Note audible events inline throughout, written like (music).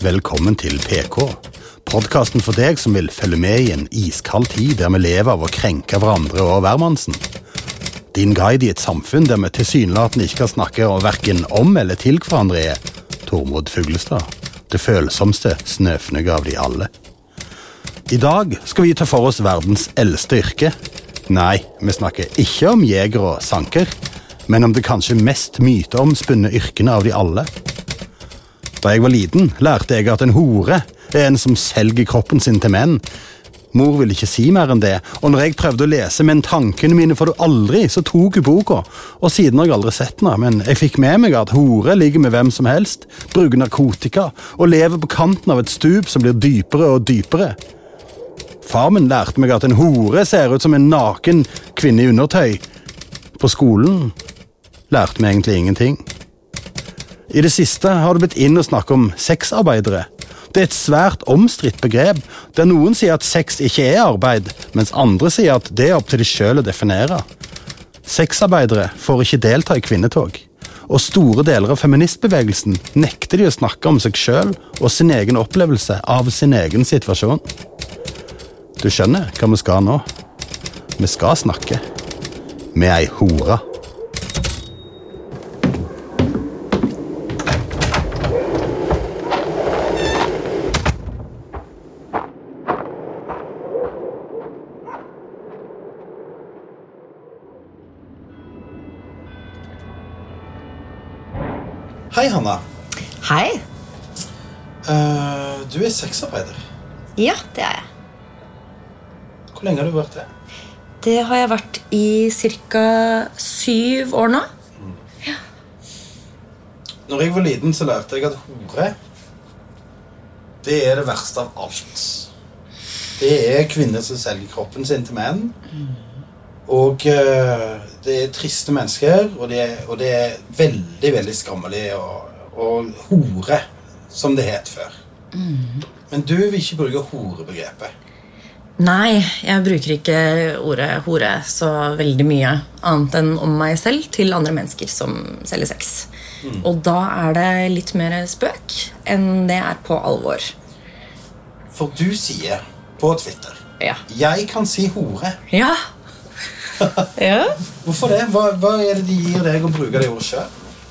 Velkommen til PK. Podkasten for deg som vil følge med i en iskald tid der vi lever av å krenke hverandre og hvermannsen. Din guide i et samfunn der vi tilsynelatende ikke kan snakke verken om eller til hverandre, er Tormod Fuglestad. Det følsomste snøfnugget av de alle. I dag skal vi ta for oss verdens eldste yrke. Nei, vi snakker ikke om jeger og sanker, men om det kanskje mest myteomspunne yrkene av de alle. Da jeg var liten, lærte jeg at en hore er en som selger kroppen sin til menn. Mor ville ikke si mer enn det, og når jeg prøvde å lese Men tankene mine får du aldri, så tok hun boka. Og siden har jeg aldri sett den, men jeg fikk med meg at hore ligger med hvem som helst, bruker narkotika og lever på kanten av et stup som blir dypere og dypere. Far min lærte meg at en hore ser ut som en naken kvinne i undertøy. På skolen lærte vi egentlig ingenting. I det siste har det blitt inn å snakke om sexarbeidere. Det er et svært omstridt begrep, der noen sier at sex ikke er arbeid, mens andre sier at det er opp til de sjøl å definere. Sexarbeidere får ikke delta i kvinnetog, og store deler av feministbevegelsen nekter de å snakke om seg sjøl og sin egen opplevelse av sin egen situasjon. Du skjønner hva vi skal nå? Vi skal snakke med ei hore. Hei, Hanna. Hei. Eh, du er sexarbeider. Ja, det er jeg. Hvor lenge har du vært det? Det har jeg vært i ca. syv år nå. Når jeg var liten, så lærte jeg at hore Det er det verste av alt. Det er kvinner som selger kroppen sin til menn. Og eh, det er triste mennesker, og det er, og det er veldig, veldig skammelig og, og hore, som det het før. Men du vil ikke bruke horebegrepet. Nei, jeg bruker ikke ordet hore så veldig mye annet enn om meg selv til andre mennesker som selger sex. Og da er det litt mer spøk enn det er på alvor. For du sier på Twitter Ja. 'Jeg kan si hore'. Ja. (laughs) ja. Hvorfor det? Hva, hva er det de gir deg å bruke det ordet sjøl?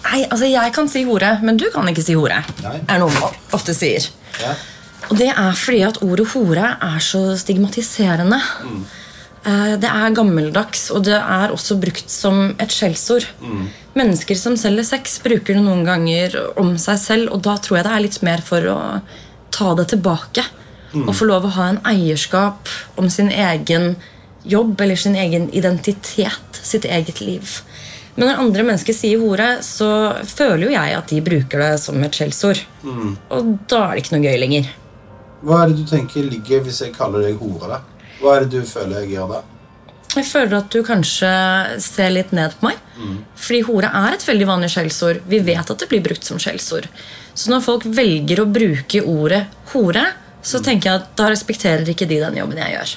Nei, altså jeg kan si hore, men du kan ikke si hore. Nei. Er noe man ofte sier. Ja. Og det er fordi at ordet hore er så stigmatiserende. Mm. Det er gammeldags, og det er også brukt som et skjellsord. Mennesker som selger sex, bruker det noen ganger om seg selv, og da tror jeg det er litt mer for å ta det tilbake. Og få lov å ha en eierskap om sin egen jobb eller sin egen identitet, sitt eget liv. Men når andre mennesker sier hore, så føler jo jeg at de bruker det som et skjellsord. Og da er det ikke noe gøy lenger. Hva er det du tenker ligger hvis jeg kaller deg hore? da? Hva er det du føler jeg gjør da? Jeg føler at du kanskje ser litt ned på meg. Fordi hore er et veldig vanlig skjellsord. Vi vet at det blir brukt som skjellsord. Så når folk velger å bruke ordet hore, så tenker jeg at da respekterer ikke de den jobben jeg gjør.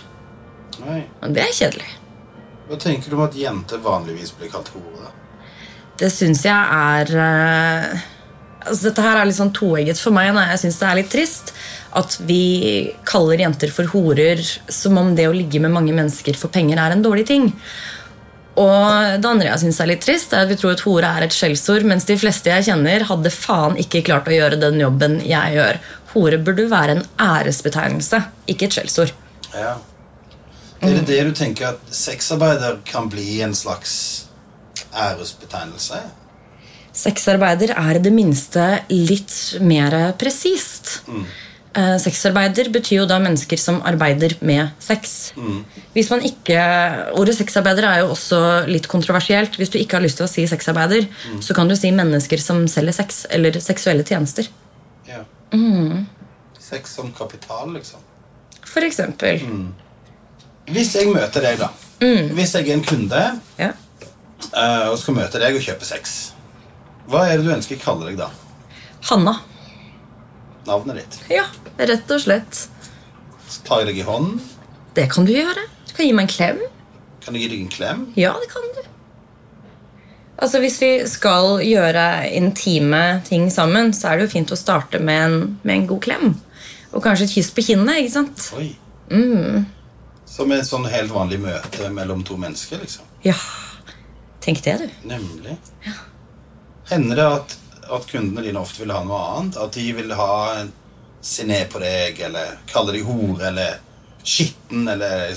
Nei. Og det er kjedelig. Hva tenker du om at jenter vanligvis blir kalt hore? Det syns jeg er eh, altså Dette her er litt sånn toegget for meg. Jeg syns det er litt trist at vi kaller jenter for horer som om det å ligge med mange mennesker for penger er en dårlig ting. Og det andre jeg synes er litt trist, er at vi tror at hore er et skjellsord, mens de fleste jeg kjenner, hadde faen ikke klart å gjøre den jobben jeg gjør. Hore burde være en æresbetegnelse, ikke et skjellsord. Ja. Er det det du tenker at sexarbeider kan bli en slags æresbetegnelse? Sexarbeider er i det minste litt mer presist. Eh, Sexarbeider betyr jo da mennesker som arbeider med sex. Hvis man ikke, Ordet sexarbeider er jo også litt kontroversielt. Hvis du ikke har lyst til å si sexarbeider, så kan du si mennesker som selger sex eller seksuelle tjenester. Ja. Sex som kapital, liksom. For eksempel. Hvis jeg møter deg, da Hvis jeg er en kunde Ja. uh, og skal møte deg og kjøpe sex, hva er det du ønsker jeg kaller deg da? Hanna. Navnet ditt? Ja, rett og slett. Så tar jeg deg i hånden. Det kan du gjøre. Du kan gi meg en klem. Kan jeg gi deg en klem? Ja, det kan du. Altså Hvis vi skal gjøre intime ting sammen, så er det jo fint å starte med en, med en god klem. Og kanskje et kyss på kinnet. ikke sant? Oi. Mm. Som et sånn helt vanlig møte mellom to mennesker, liksom. Ja, tenk det, du. Nemlig. Hender det at, at kundene dine ofte vil ha noe annet? At de vil ha en se ned på deg, eller kalle deg hore, eller skitten, eller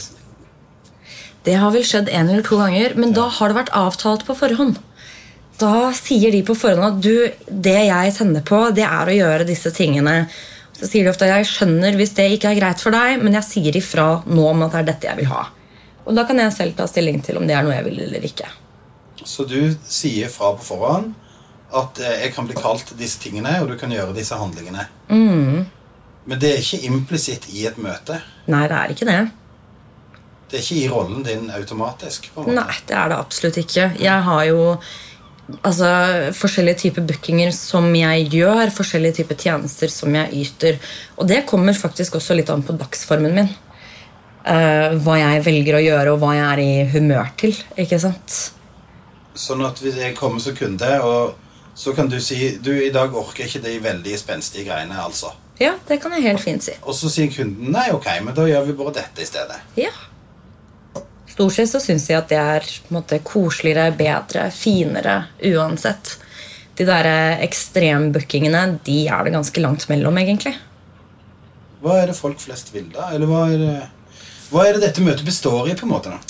Det har vel skjedd en eller to ganger, men da har det vært avtalt på forhånd. Da sier de på forhånd at du, det jeg tenner på, det er å gjøre disse tingene. Så sier de ofte at jeg skjønner hvis det ikke er greit for deg, men jeg sier ifra nå om at det er dette jeg vil ha. Og da kan jeg selv ta stilling til om det er noe jeg vil eller ikke. Så du sier fra på forhånd at eh, jeg kan bli kalt disse tingene, og du kan gjøre disse handlingene. Men det er ikke implisitt i et møte. Nei, det er ikke det. Det er ikke i rollen din automatisk. Nei, det er det absolutt ikke. Jeg har jo altså, forskjellige typer bookinger som jeg gjør, forskjellige typer tjenester som jeg yter. Og det kommer faktisk også litt an på dagsformen min. Uh, hva jeg velger å gjøre, og hva jeg er i humør til. ikke sant? Sånn at hvis jeg kommer som kunde, og så kan du si du, i dag orker ikke de veldig spenstige greiene. altså. Ja, det kan jeg helt fint si. Og så sier kunden nei, ok, men da gjør vi bare dette i stedet. Ja. Stort sett så syns jeg at det er måte, koseligere, bedre, finere uansett. De der ekstrembookingene de er det ganske langt mellom, egentlig. Hva er det folk flest vil, da? Eller hva er det, hva er det dette møtet består i? på en måte da?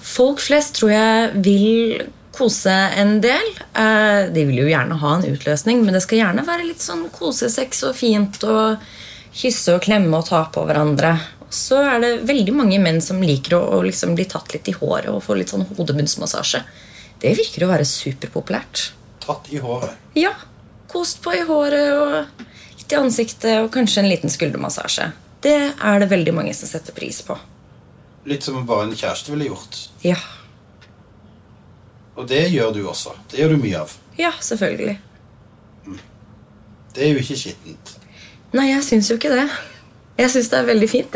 Folk flest tror jeg vil kose en del. Eh, De vil jo gjerne ha en utløsning, men det skal gjerne være litt sånn kosesex og fint og kysse og klemme og ta på hverandre. Så er det veldig mange menn som liker å, å liksom bli tatt litt i håret og få litt sånn hodebunnsmassasje. Det virker å være superpopulært. Tatt i håret. Ja, kost på i håret og litt i ansiktet og kanskje en liten skuldermassasje. Det er det veldig mange som setter pris på. Litt som bare en kjæreste ville gjort. Ja, Og det gjør du også. Det gjør du mye av. ja selvfølgelig. Det er jo ikke skittent. Nei, jeg syns jo ikke det. Jeg syns det er veldig fint,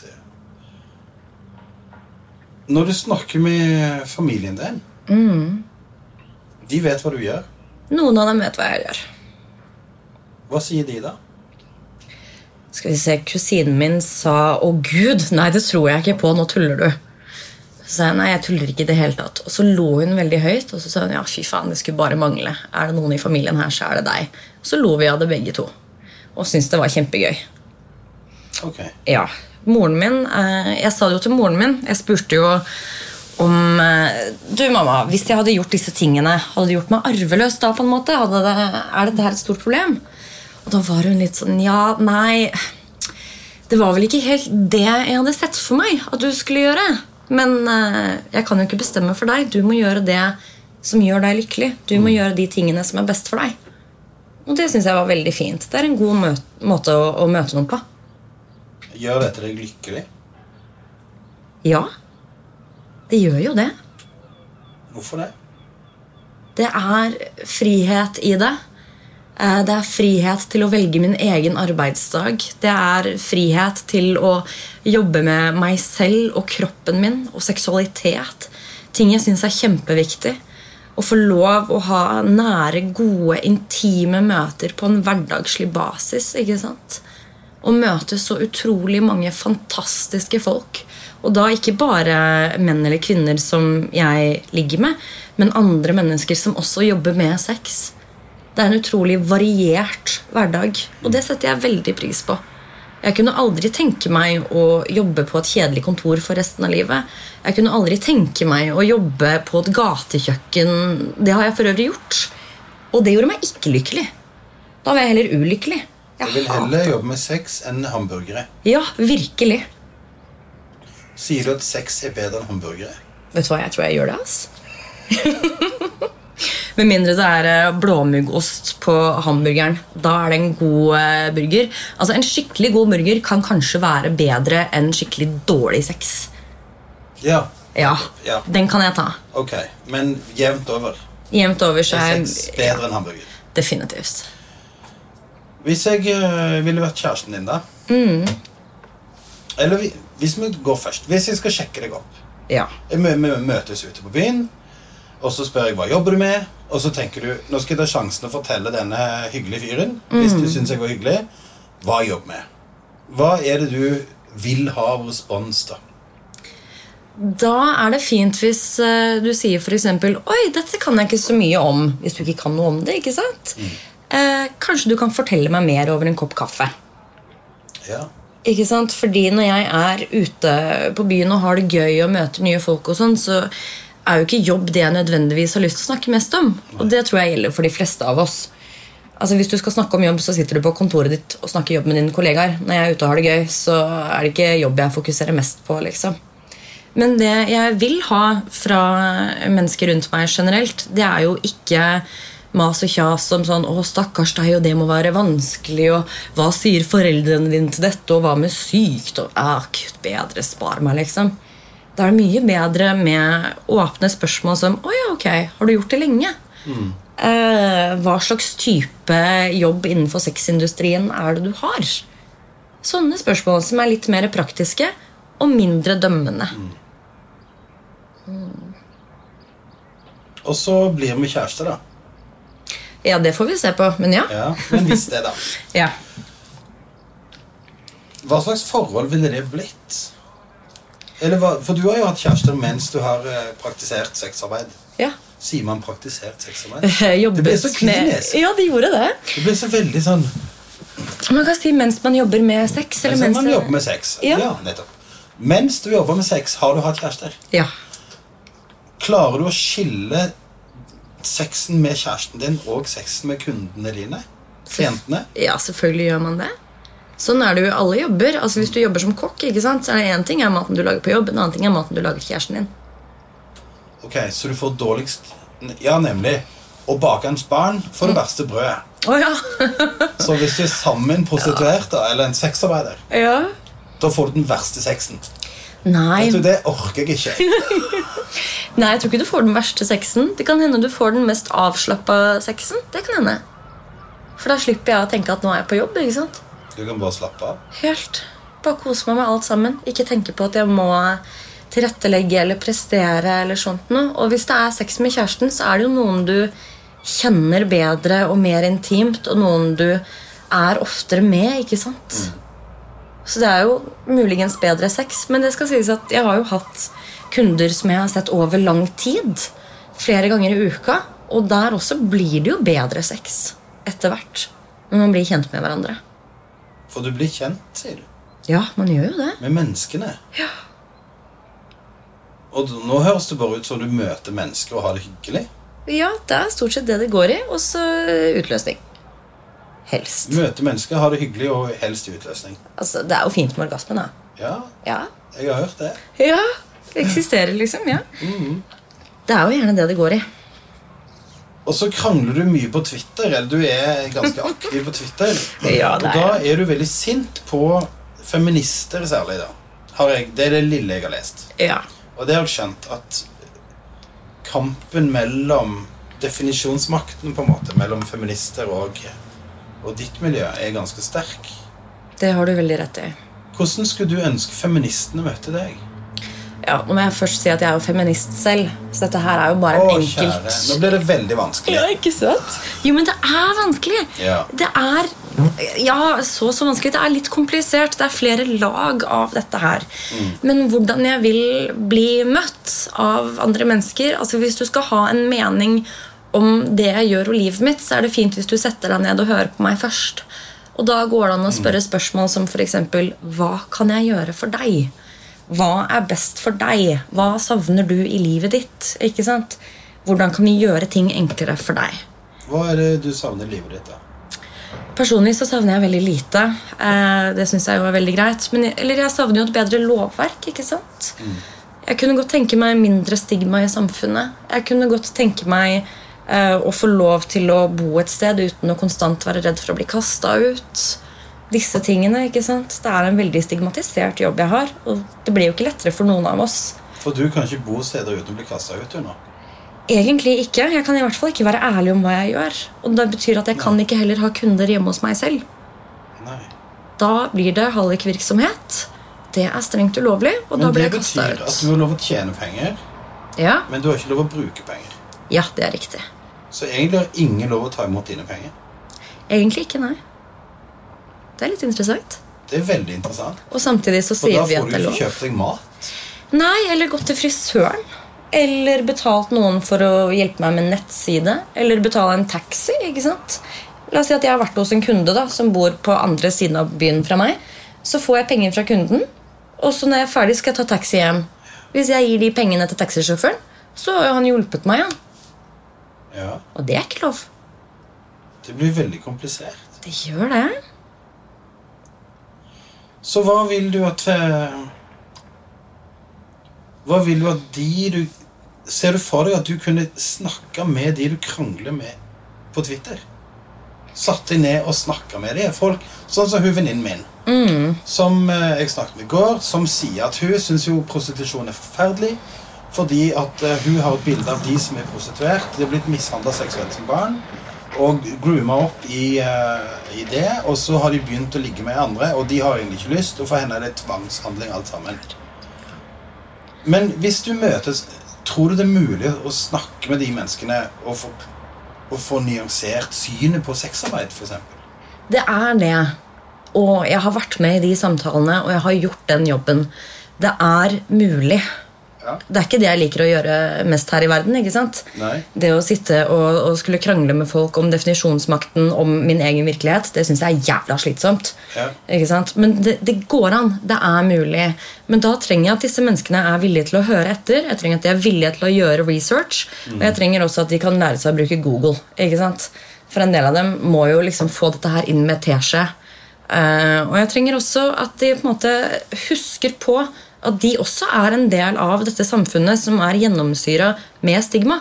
det. Når du snakker med familien din De vet hva du gjør. Noen av dem vet hva jeg gjør. Hva sier de, da? Skal vi se, Kusinen min sa 'Å, gud, nei, det tror jeg ikke på. Nå tuller du'. Så sa jeg nei, jeg tuller ikke i det hele tatt. Og så lo hun veldig høyt, og så sa hun ja, fy faen, det skulle bare mangle. Er det noen i familien her, så er det deg. Og så lo vi av det begge to. Og syntes det var kjempegøy. Ok. Ja. Moren min eh, Jeg sa det jo til moren min. Jeg spurte jo om eh, Du, mamma, hvis jeg hadde gjort disse tingene, hadde det gjort meg arveløs da? på en måte? Det, er dette her et stort problem? Og da var hun litt sånn Ja, nei Det var vel ikke helt det jeg hadde sett for meg at du skulle gjøre. Men eh, jeg kan jo ikke bestemme for deg. Du må gjøre det som gjør deg lykkelig. Du må gjøre de tingene som er best for deg. Og det syns jeg var veldig fint. Det er en god mø måte å, å møte noen på. Gjør dette deg lykkelig? Ja, det gjør jo det. Hvorfor det? Det er frihet i det. Eh, Det er frihet til å velge min egen arbeidsdag. Det er frihet til å jobbe med meg selv og kroppen min og seksualitet. Ting jeg syns er kjempeviktig. Å få lov å ha nære, gode, intime møter på en hverdagslig basis. ikke sant? Å møte så utrolig mange fantastiske folk. Og da ikke bare menn eller kvinner som jeg ligger med, men andre mennesker som også jobber med sex. Det er en utrolig variert hverdag, og det setter jeg veldig pris på. Jeg kunne aldri tenke meg å jobbe på et kjedelig kontor for resten av livet. Jeg kunne aldri tenke meg å jobbe på et gatekjøkken. Det har jeg for øvrig gjort. Og det gjorde meg ikke lykkelig. Da var jeg heller ulykkelig. Jeg vil heller jobbe med sex enn hamburgere. Ja, virkelig. Sier du at sex er bedre enn hamburgere? Vet du hva, jeg tror jeg gjør det, ass. (laughs) Med mindre det er eh, blåmuggost på hamburgeren. Da er det en god eh, burger. Altså, En skikkelig god burger kan kanskje være bedre enn skikkelig dårlig sex. Ja. Ja, Ja. Den kan jeg ta. Ok, men jevnt over. Jevnt over så Er sex bedre enn hamburger? Definitivt. Hvis jeg eh, ville vært kjæresten din, da Mm. Eller hvis vi går først Hvis jeg skal sjekke deg opp Ja. Vi mø- mø- møtes ute på byen, og så spør jeg hva jobber du med, og så tenker du nå skal jeg ta sjansen å fortelle denne hyggelige fyren, hvis du syns jeg var hyggelig, hva jeg jobber med. Hva er det du vil ha av respons, da? Da er det fint hvis eh, du sier f.eks.: Oi, dette kan jeg ikke så mye om. Hvis du ikke kan noe om det. ikke sant? Eh, kanskje du kan fortelle meg mer over en kopp kaffe. Ja. Ikke sant? Fordi når jeg er ute på byen og har det gøy og møter nye folk, og sånn, så er jo ikke jobb det jeg nødvendigvis har lyst til å snakke mest om. Og det tror jeg gjelder for de fleste av oss. Altså Hvis du skal snakke om jobb, så sitter du på kontoret ditt og snakker jobb med dine kollegaer. Når jeg er ute og har det gøy, så er det ikke jobb jeg fokuserer mest på. liksom. Men det jeg vil ha fra mennesker rundt meg generelt, det er jo ikke mas og kjas om sånn 'Å, stakkars deg, og det må være vanskelig', og 'Hva sier foreldrene dine til dette', og 'Hva med sykt', og ah, 'Gud bedre, spar meg', liksom. Da er det mye bedre med åpne spørsmål som 'Å ja, ok, har du gjort det lenge?' Eh, hva slags type jobb innenfor sexindustrien er det du har? Sånne spørsmål som er litt mer praktiske og mindre dømmende. Og så blir vi kjærester, da. Ja, det får vi se på, men ja. Ja, Men hvis det, da. (laughs) ja. Hva slags forhold ville det blitt? Eller hva, For du har jo hatt kjærester mens du har eh, praktisert sexarbeid. ja. Sier man praktisert sexarbeid? (laughs) Det ble så med klinisk. Ja, det gjorde det. Det ble så veldig sånn Man kan si mens man jobber med sex. Eller mens mens man jobber med sex. Ja. Ja, nettopp. Mens du jobber med sex, har du hatt kjærester. Ja. Klarer du å skille sexen med kjæresten din og sexen med kundene dine? Klientene? ja, selvfølgelig gjør man det. Sånn er det jo i alle jobber. Altså Hvis du jobber som kokk, ikke sant, så er det én ting er maten du lager på jobb, en annen ting er maten du lager til kjæresten din. Ok, Så du får dårligst Ja, nemlig. Å bake bakerens barn får det verste brødet. Oh, ja. (laughs) Så hvis du er sammen prostituert, da, eller en sexarbeider, ja. da får du den verste sexen. Nei. Du, Det orker jeg ikke. (laughs) Nei, jeg tror ikke du får den verste sexen. Det kan hende du får den mest avslappa sexen. Det kan hende. For da slipper jeg å tenke at nå er jeg på jobb. ikke sant? Du kan bare slappe av. Helt. Bare kose meg med alt sammen. Ikke tenke på at jeg må tilrettelegge eller prestere. eller sånt noe. Og hvis det er sex med kjæresten, så er det jo noen du kjenner bedre og mer intimt, og noen du er oftere med. ikke sant? Så det er jo muligens bedre sex, men det skal sies at jeg har jo hatt kunder som jeg har sett over lang tid. Flere ganger i uka. Og der også blir det jo bedre sex etter hvert. Når man blir kjent med hverandre. For du blir kjent, sier du, Ja, man gjør jo det. med menneskene. Ja. Og nå høres det bare ut som du møter mennesker og har det hyggelig. Ja, det er stort sett det det går i. Og så utløsning. Helst. Møte mennesker, ha det hyggelig og helst utløsning. Altså, Det er jo fint med orgasmen, da. Ja, Ja. jeg har hørt det. ja. Det eksisterer, liksom. ja. Det er jo gjerne det det går i. Og så krangler du mye på Twitter, eller du er ganske aktiv på Twitter. (laughs) Ja, og da er du veldig sint på feminister særlig, da. Har jeg, det er det lille jeg har lest. Ja. Og det har jeg skjønt at kampen mellom definisjonsmakten på en måte, mellom feminister og, og ditt miljø er ganske sterk. Det har du veldig rett i. Hvordan skulle du ønske feministene møtte deg? Ja, Nå må jeg først si at jeg er jo feminist selv, så dette her er jo bare en kjære. enkelt Nå blir det veldig vanskelig. Ja, ikke sant? Jo, men det er vanskelig. Ja. Det er Ja, så så vanskelig. Det er litt komplisert. Det er flere lag av dette her. Men hvordan jeg vil bli møtt av andre mennesker altså Hvis du skal ha en mening om det jeg gjør og livet mitt, så er det fint hvis du setter deg ned og hører på meg først. Og da går det an å spørre spørsmål som f.eks.: Hva kan jeg gjøre for deg? Hva er best for deg? Hva savner du i livet ditt? Ikke sant? Hvordan kan vi gjøre ting enklere for deg? Hva er det du savner i livet ditt, da? Personlig så savner jeg veldig lite. Eh, det synes jeg jo er veldig greit. Men, eller jeg savner jo et bedre lovverk. ikke sant? Jeg kunne godt tenke meg mindre stigma i samfunnet. Jeg kunne godt tenke meg eh, å få lov til å bo et sted uten å konstant være redd for å bli kasta ut. Disse tingene, ikke sant? Det er en veldig stigmatisert jobb jeg har. Og det blir jo ikke lettere for noen av oss. For du kan ikke bo steder uten å bli kasta ut, nå. Egentlig ikke. Jeg kan i hvert fall ikke være ærlig om hva jeg gjør. Og det betyr at jeg kan ikke heller ha kunder hjemme hos meg selv. Nei. Da blir det hallikvirksomhet. det er strengt ulovlig, og Men da blir det jeg kasta betyr at du har lov å tjene penger, Ja, men du har ikke lov å bruke penger. ja, det er riktig. Så egentlig har ingen lov å ta imot dine penger. Egentlig ikke, nei. Det er litt interessant. Det er veldig interessant. Og samtidig så For sier vi at det er lov. Da får du ikke kjøpt deg mat. Nei, eller gått til frisøren. Eller betalt noen for å hjelpe meg med nettside. Eller betale en taxi. ikke sant? La oss si at jeg har vært hos en kunde da, som bor på andre siden av byen fra meg. Så får jeg penger fra kunden, og så når jeg er ferdig, skal jeg ta taxi hjem. Hvis jeg gir de pengene til taxisjåføren, så har han hjulpet meg. Ja. Ja, Og det er ikke lov. Det blir veldig komplisert. Det gjør det. Så hva vil du at eh, Hva vil du at de du Ser du for deg at du kunne snakke med de du krangler med på Twitter? Satt deg ned og snakka med de folk, sånn som hun venninnen min. Som eh, jeg snakket med i går, som sier at hun syns jo prostitusjon er forferdelig. Fordi at eh, hun har et bilde av de som er prostituert. De har blitt mishandla seksuelt som barn. Og grooma opp i, uh, i det. Og så har de begynt å ligge med andre, og de har egentlig ikke lyst. Og for henne er det tvangshandling alt sammen. Men hvis du møtes Tror du det er mulig å snakke med de menneskene og få, og få nyansert synet på sexarbeid, f.eks.? Det er det. Og jeg har vært med i de samtalene, og jeg har gjort den jobben. Det er mulig. Ja. Det er ikke det jeg liker å gjøre mest her i verden. ikke sant? Nei. Det å sitte og, og skulle krangle med folk om definisjonsmakten, om min egen virkelighet, det syns jeg er jævla slitsomt. Ja. Ikke sant? Men det, det går an. Det er mulig. Men da trenger jeg at disse menneskene er villige til å høre etter. Jeg trenger at de er villige til å gjøre research. Og jeg trenger også at de kan lære seg å bruke Google. ikke sant? For en del av dem må jo liksom få dette her inn med teskje. Uh, og jeg trenger også at de på en måte husker på at de også er en del av dette samfunnet som er gjennomsyra med stigma.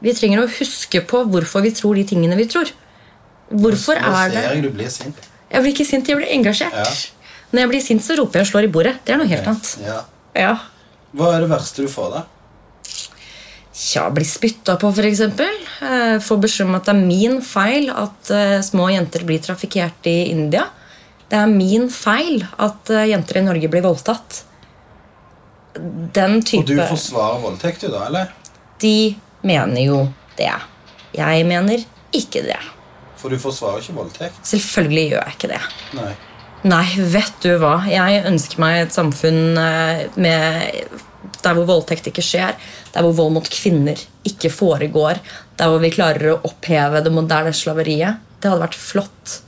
Vi trenger å huske på hvorfor vi tror de tingene vi tror. Hvorfor er ser det jeg du blir sint. Jeg blir ikke sint, jeg blir engasjert. Ja. Når jeg blir sint, så roper jeg og slår i bordet. Det er noe helt annet. Ja. Ja. Hva er det verste du får, da? Tja, bli spytta på, f.eks. Eh, Få beskjed om at det er min feil at eh, små jenter blir trafikkert i India. Det er min feil at eh, jenter i Norge blir voldtatt. Den Og du forsvarer voldtekt, du, da? eller? De mener jo det. Jeg mener ikke det. For du forsvarer ikke voldtekt? Selvfølgelig gjør jeg ikke det. Nei. Nei, vet du hva. Jeg ønsker meg et samfunn eh, med, der hvor voldtekt ikke skjer. Der hvor vold mot kvinner ikke foregår. Der hvor vi klarer å oppheve det moderne slaveriet. Det hadde vært flott.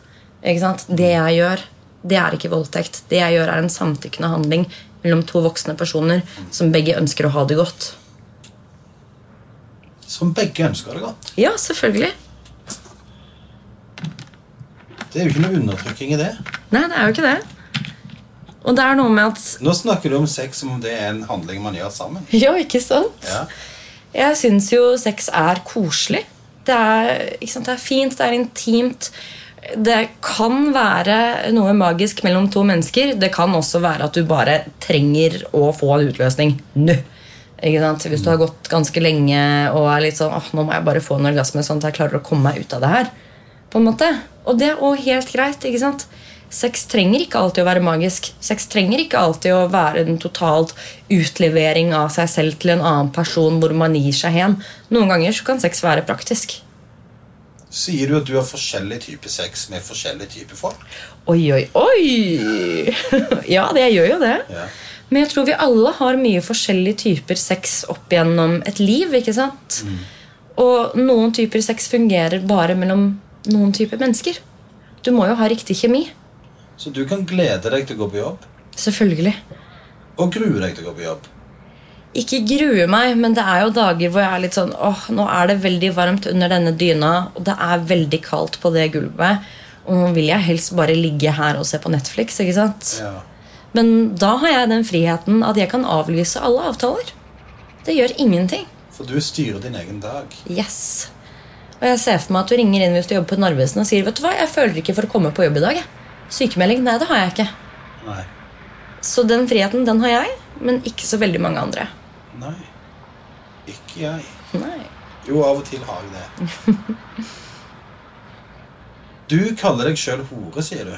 Ikke sant? Det jeg gjør, det er ikke voldtekt. Det jeg gjør, er en samtykkende handling mellom to voksne personer som begge ønsker å ha det godt. Som begge ønsker det godt. Ja, selvfølgelig. Det er jo ikke noe undertrykking i det. Nei, det er jo ikke det. Og det er noe med at Nå snakker du om sex som om det er en handling man gjør sammen. (laughs) Ja, ikke sant? Ja. Jeg syns jo sex er koselig. Det er, sant? det er fint, det er intimt. Det kan være noe magisk mellom to mennesker. Det kan også være at du bare trenger å få en utløsning nå. Hvis du har gått ganske lenge og er litt sånn åh, nå må jeg bare få en orgasme, sånn at jeg klarer å komme meg ut av det her. På en måte. Og det er også helt greit. ikke sant? Sex trenger ikke alltid å være magisk. Sex trenger ikke alltid å være en totalt utlevering av seg selv til en annen person hvor man gir seg hen. Noen ganger så kan sex være praktisk. Sier du at du har forskjellig type sex med forskjellige typer folk? Oi, oi, oi! (laughs) ja, det gjør jo det. Ja. Men jeg tror vi alle har mye forskjellige typer sex opp gjennom et liv. ikke sant? Og noen typer sex fungerer bare mellom noen typer mennesker. Du må jo ha riktig kjemi. Så du kan glede deg til å gå på jobb, Selvfølgelig. og grue deg til å gå på jobb. Ikke grue meg, men det er jo dager hvor jeg er litt sånn åh, nå er det veldig varmt under denne dyna, og det er veldig kaldt på det gulvet. Og nå vil jeg helst bare ligge her og se på Netflix. ikke sant? Ja. Men da har jeg den friheten at jeg kan avlyse alle avtaler. Det gjør ingenting. For du styrer din egen dag. Yes. Og jeg ser for meg at du ringer inn hvis du jobber på Narvesen og sier vet du hva, jeg føler ikke for å komme på jobb i dag. Sykemelding? Nei, det har jeg ikke. Nei. Så den friheten den har jeg, men ikke så veldig mange andre. Nei. Ikke jeg. Nei. Jo, av og til har jeg det. (laughs) Du kaller deg sjøl hore, sier du.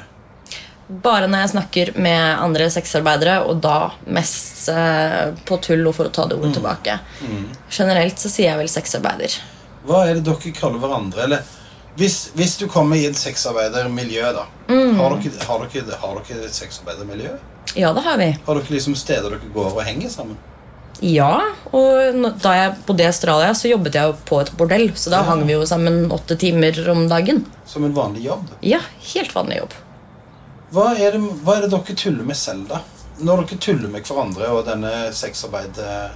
Bare når jeg snakker med andre sexarbeidere, og da mest eh, på tull og for å ta det ordet tilbake. Generelt så sier jeg vel sexarbeider. Hva er det dere kaller hverandre? Eller hvis, hvis du kommer i et sexarbeidermiljø, da. Mm. Har, dere, har, dere, har dere et sexarbeidermiljø? Ja, det har vi. Har dere liksom steder dere går og henger sammen? Ja, og da jeg bodde i Australia, så jobbet jeg jo på et bordell. Så da Ja. hang vi jo sammen åtte timer om dagen. Som en vanlig jobb? Ja, helt vanlig jobb. Hva er, det, hva er det dere tuller med selv, da? Når dere tuller med hverandre og denne sexarbeidet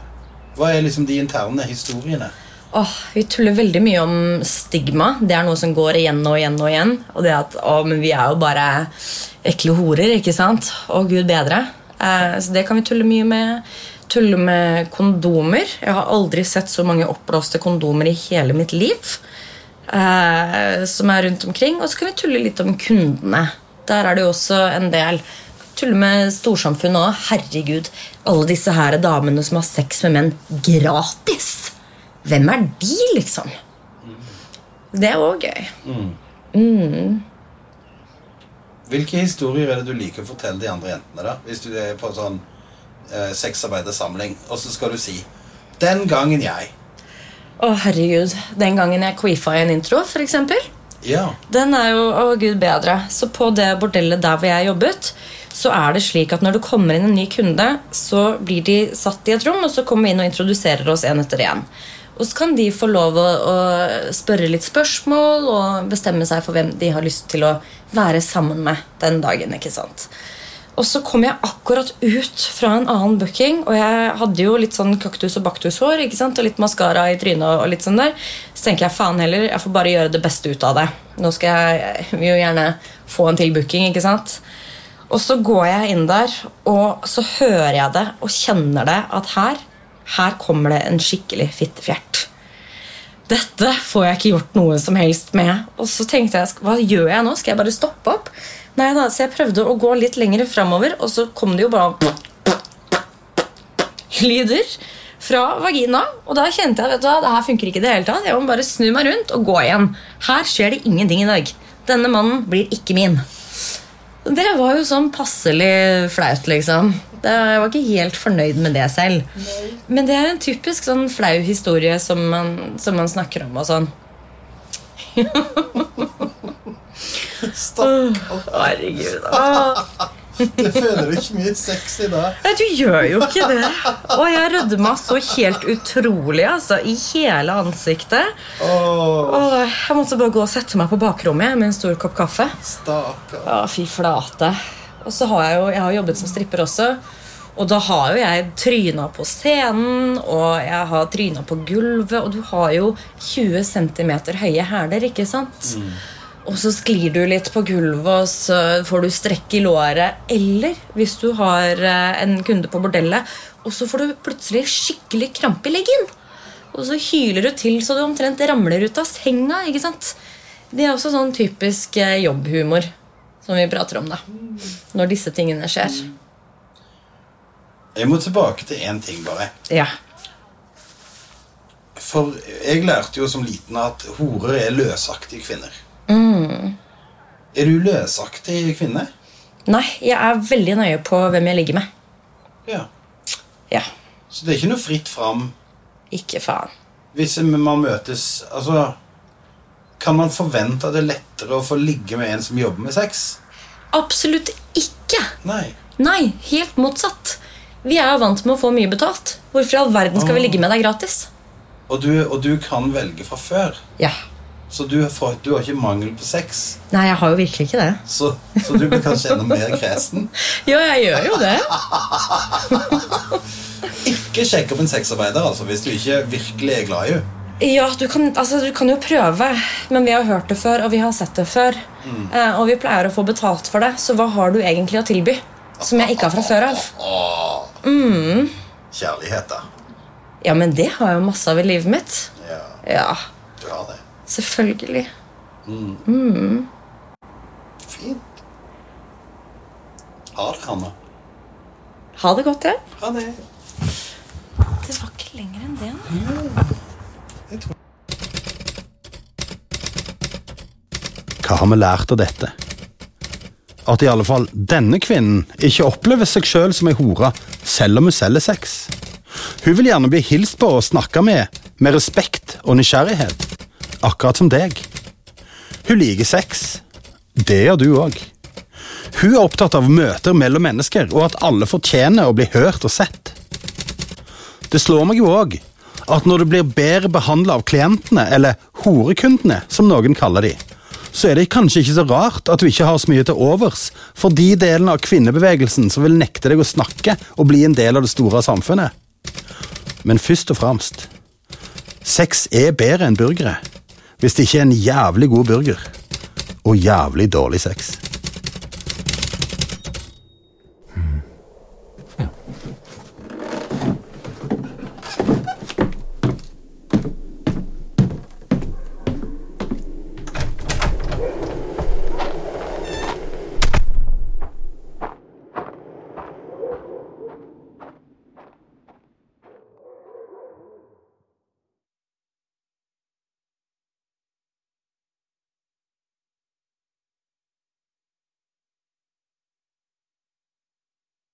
Hva er liksom de interne historiene? Åh, vi tuller veldig mye om stigma. Det er noe som går igjen og igjen og igjen. Og det at å, men vi er jo bare ekle horer, ikke sant? Å, gud bedre. Eh, så det kan vi tulle mye med. Tulle med kondomer. Jeg har aldri sett så mange oppblåste kondomer i hele mitt liv. Eh, som er rundt omkring. Og så kan vi tulle litt om kundene. Der er det jo også en del. Tulle med storsamfunnet òg. Herregud, alle disse her damene som har sex med menn gratis. Hvem er de, liksom? Det er òg gøy. Hvilke historier er det du liker å fortelle de andre jentene? da? Hvis du er på sånn eh, sexarbeidersamling, og så skal du si 'Den gangen jeg' Å, herregud. Den gangen jeg queefa i en intro, eksempel. Ja. Den er jo å gud bedre. Så på det bordellet der hvor jeg jobbet, så er det slik at når det kommer inn en ny kunde, så blir de satt i et rom, og så kommer vi inn og introduserer oss en etter en. Og så kan de få lov å, å spørre litt spørsmål og bestemme seg for hvem de har lyst til å være sammen med den dagen. ikke sant? Og så kom jeg akkurat ut fra en annen booking, og jeg hadde jo litt sånn kaktus- og baktushår ikke sant? og litt maskara i trynet. og litt sånn der. Så tenker jeg faen heller, jeg får bare gjøre det beste ut av det. Nå skal jeg, jeg vil jo gjerne få en til booking, ikke sant? Og så går jeg inn der, og så hører jeg det og kjenner det at her, her kommer det en skikkelig fittefjert. Dette får jeg ikke gjort noe som helst med. Og så tenkte jeg, hva gjør jeg nå? Skal jeg bare stoppe opp? Nei da, Så jeg prøvde å gå litt lenger framover, og så kom det jo bare lyder fra vagina. Og da kjente jeg vet du hva, det her funker ikke i det hele tatt. Jeg må bare snu meg rundt og gå igjen. Her skjer det ingenting i dag. Denne mannen blir ikke min. Det var jo sånn passelig flaut, liksom. Jeg var ikke helt fornøyd med det selv. Men det er en typisk sånn flau historie som man, som man snakker om. og sånn. (laughs) Stakkar. Herregud. Det føler du ikke mye sex i da. Nei, du gjør jo ikke det. Og jeg rødma så helt utrolig, altså. I hele ansiktet. Åh, Og jeg måtte bare gå og sette meg på bakrommet med en stor kopp kaffe. stakkar. Ja, fy flate. Og så har jeg jo jeg har jobbet som stripper også. Og da har jo jeg tryna på scenen, og jeg har tryna på gulvet, og du har jo 20 cm høye hæler, ikke sant? Og så sklir du litt på gulvet, og så får du strekk i låret. Eller hvis du har eh, en kunde på bordellet, og så får du plutselig skikkelig krampe i leggen. Og så hyler du til så du omtrent ramler ut av senga. ikke sant? Det er også sånn typisk eh, jobbhumor som vi prater om. da. Når disse tingene skjer. Jeg må tilbake til én ting, bare. Ja. For jeg lærte jo som liten at horer er løsaktige kvinner. Er du løsaktig kvinne? Nei, jeg er veldig nøye på hvem jeg ligger med. Ja. Ja, Så det er ikke noe fritt fram ikke faen. hvis man møtes Altså Kan man forvente at det er lettere å få ligge med en som jobber med sex? Absolutt ikke! Nei. Nei, helt motsatt. Vi er jo vant med å få mye betalt. Hvorfor i all verden skal vi ligge med deg gratis? Og du, og du kan velge fra før. Ja. Så du, får, du har ikke mangel på sex. Nei, jeg har jo virkelig ikke det. Så, så du blir kanskje enda mer kresen. (laughs) ja, jeg gjør jo det. (laughs) Ikke sjekk opp en sexarbeider altså, hvis du ikke virkelig er glad i henne. Ja, du kan, altså, du kan jo prøve, men vi har hørt det før, og vi har sett det før. Eh, og vi pleier å få betalt for det, så hva har du egentlig å tilby? Som jeg ikke har fra før av. Kjærlighet, da. Ja, men det har jeg jo masse av i livet mitt. Ja, Ja, du har det. Selvfølgelig. Fint. Ha det, Hanna. Ha det godt, ja. Ha det. Det var ikke lenger enn det. nå. Hva har vi lært av dette? at i alle fall denne kvinnen ikke opplever seg sjøl som ei hore, selv om hun selger sex. Hun vil gjerne bli hilst på og snakka med med respekt og nysgjerrighet, akkurat som deg. Hun liker sex. Det gjør du òg. Hun er opptatt av møter mellom mennesker, og at alle fortjener å bli hørt og sett. Det slår meg jo òg at når du blir bedre behandla av klientene, eller horekundene, som noen kaller de, så er det kanskje ikke så rart at du ikke har så mye til overs for de delene av kvinnebevegelsen som vil nekte deg å snakke og bli en del av det store samfunnet. Men først og fremst sex er bedre enn burgere. Hvis det ikke er en jævlig god burger. Og jævlig dårlig sex.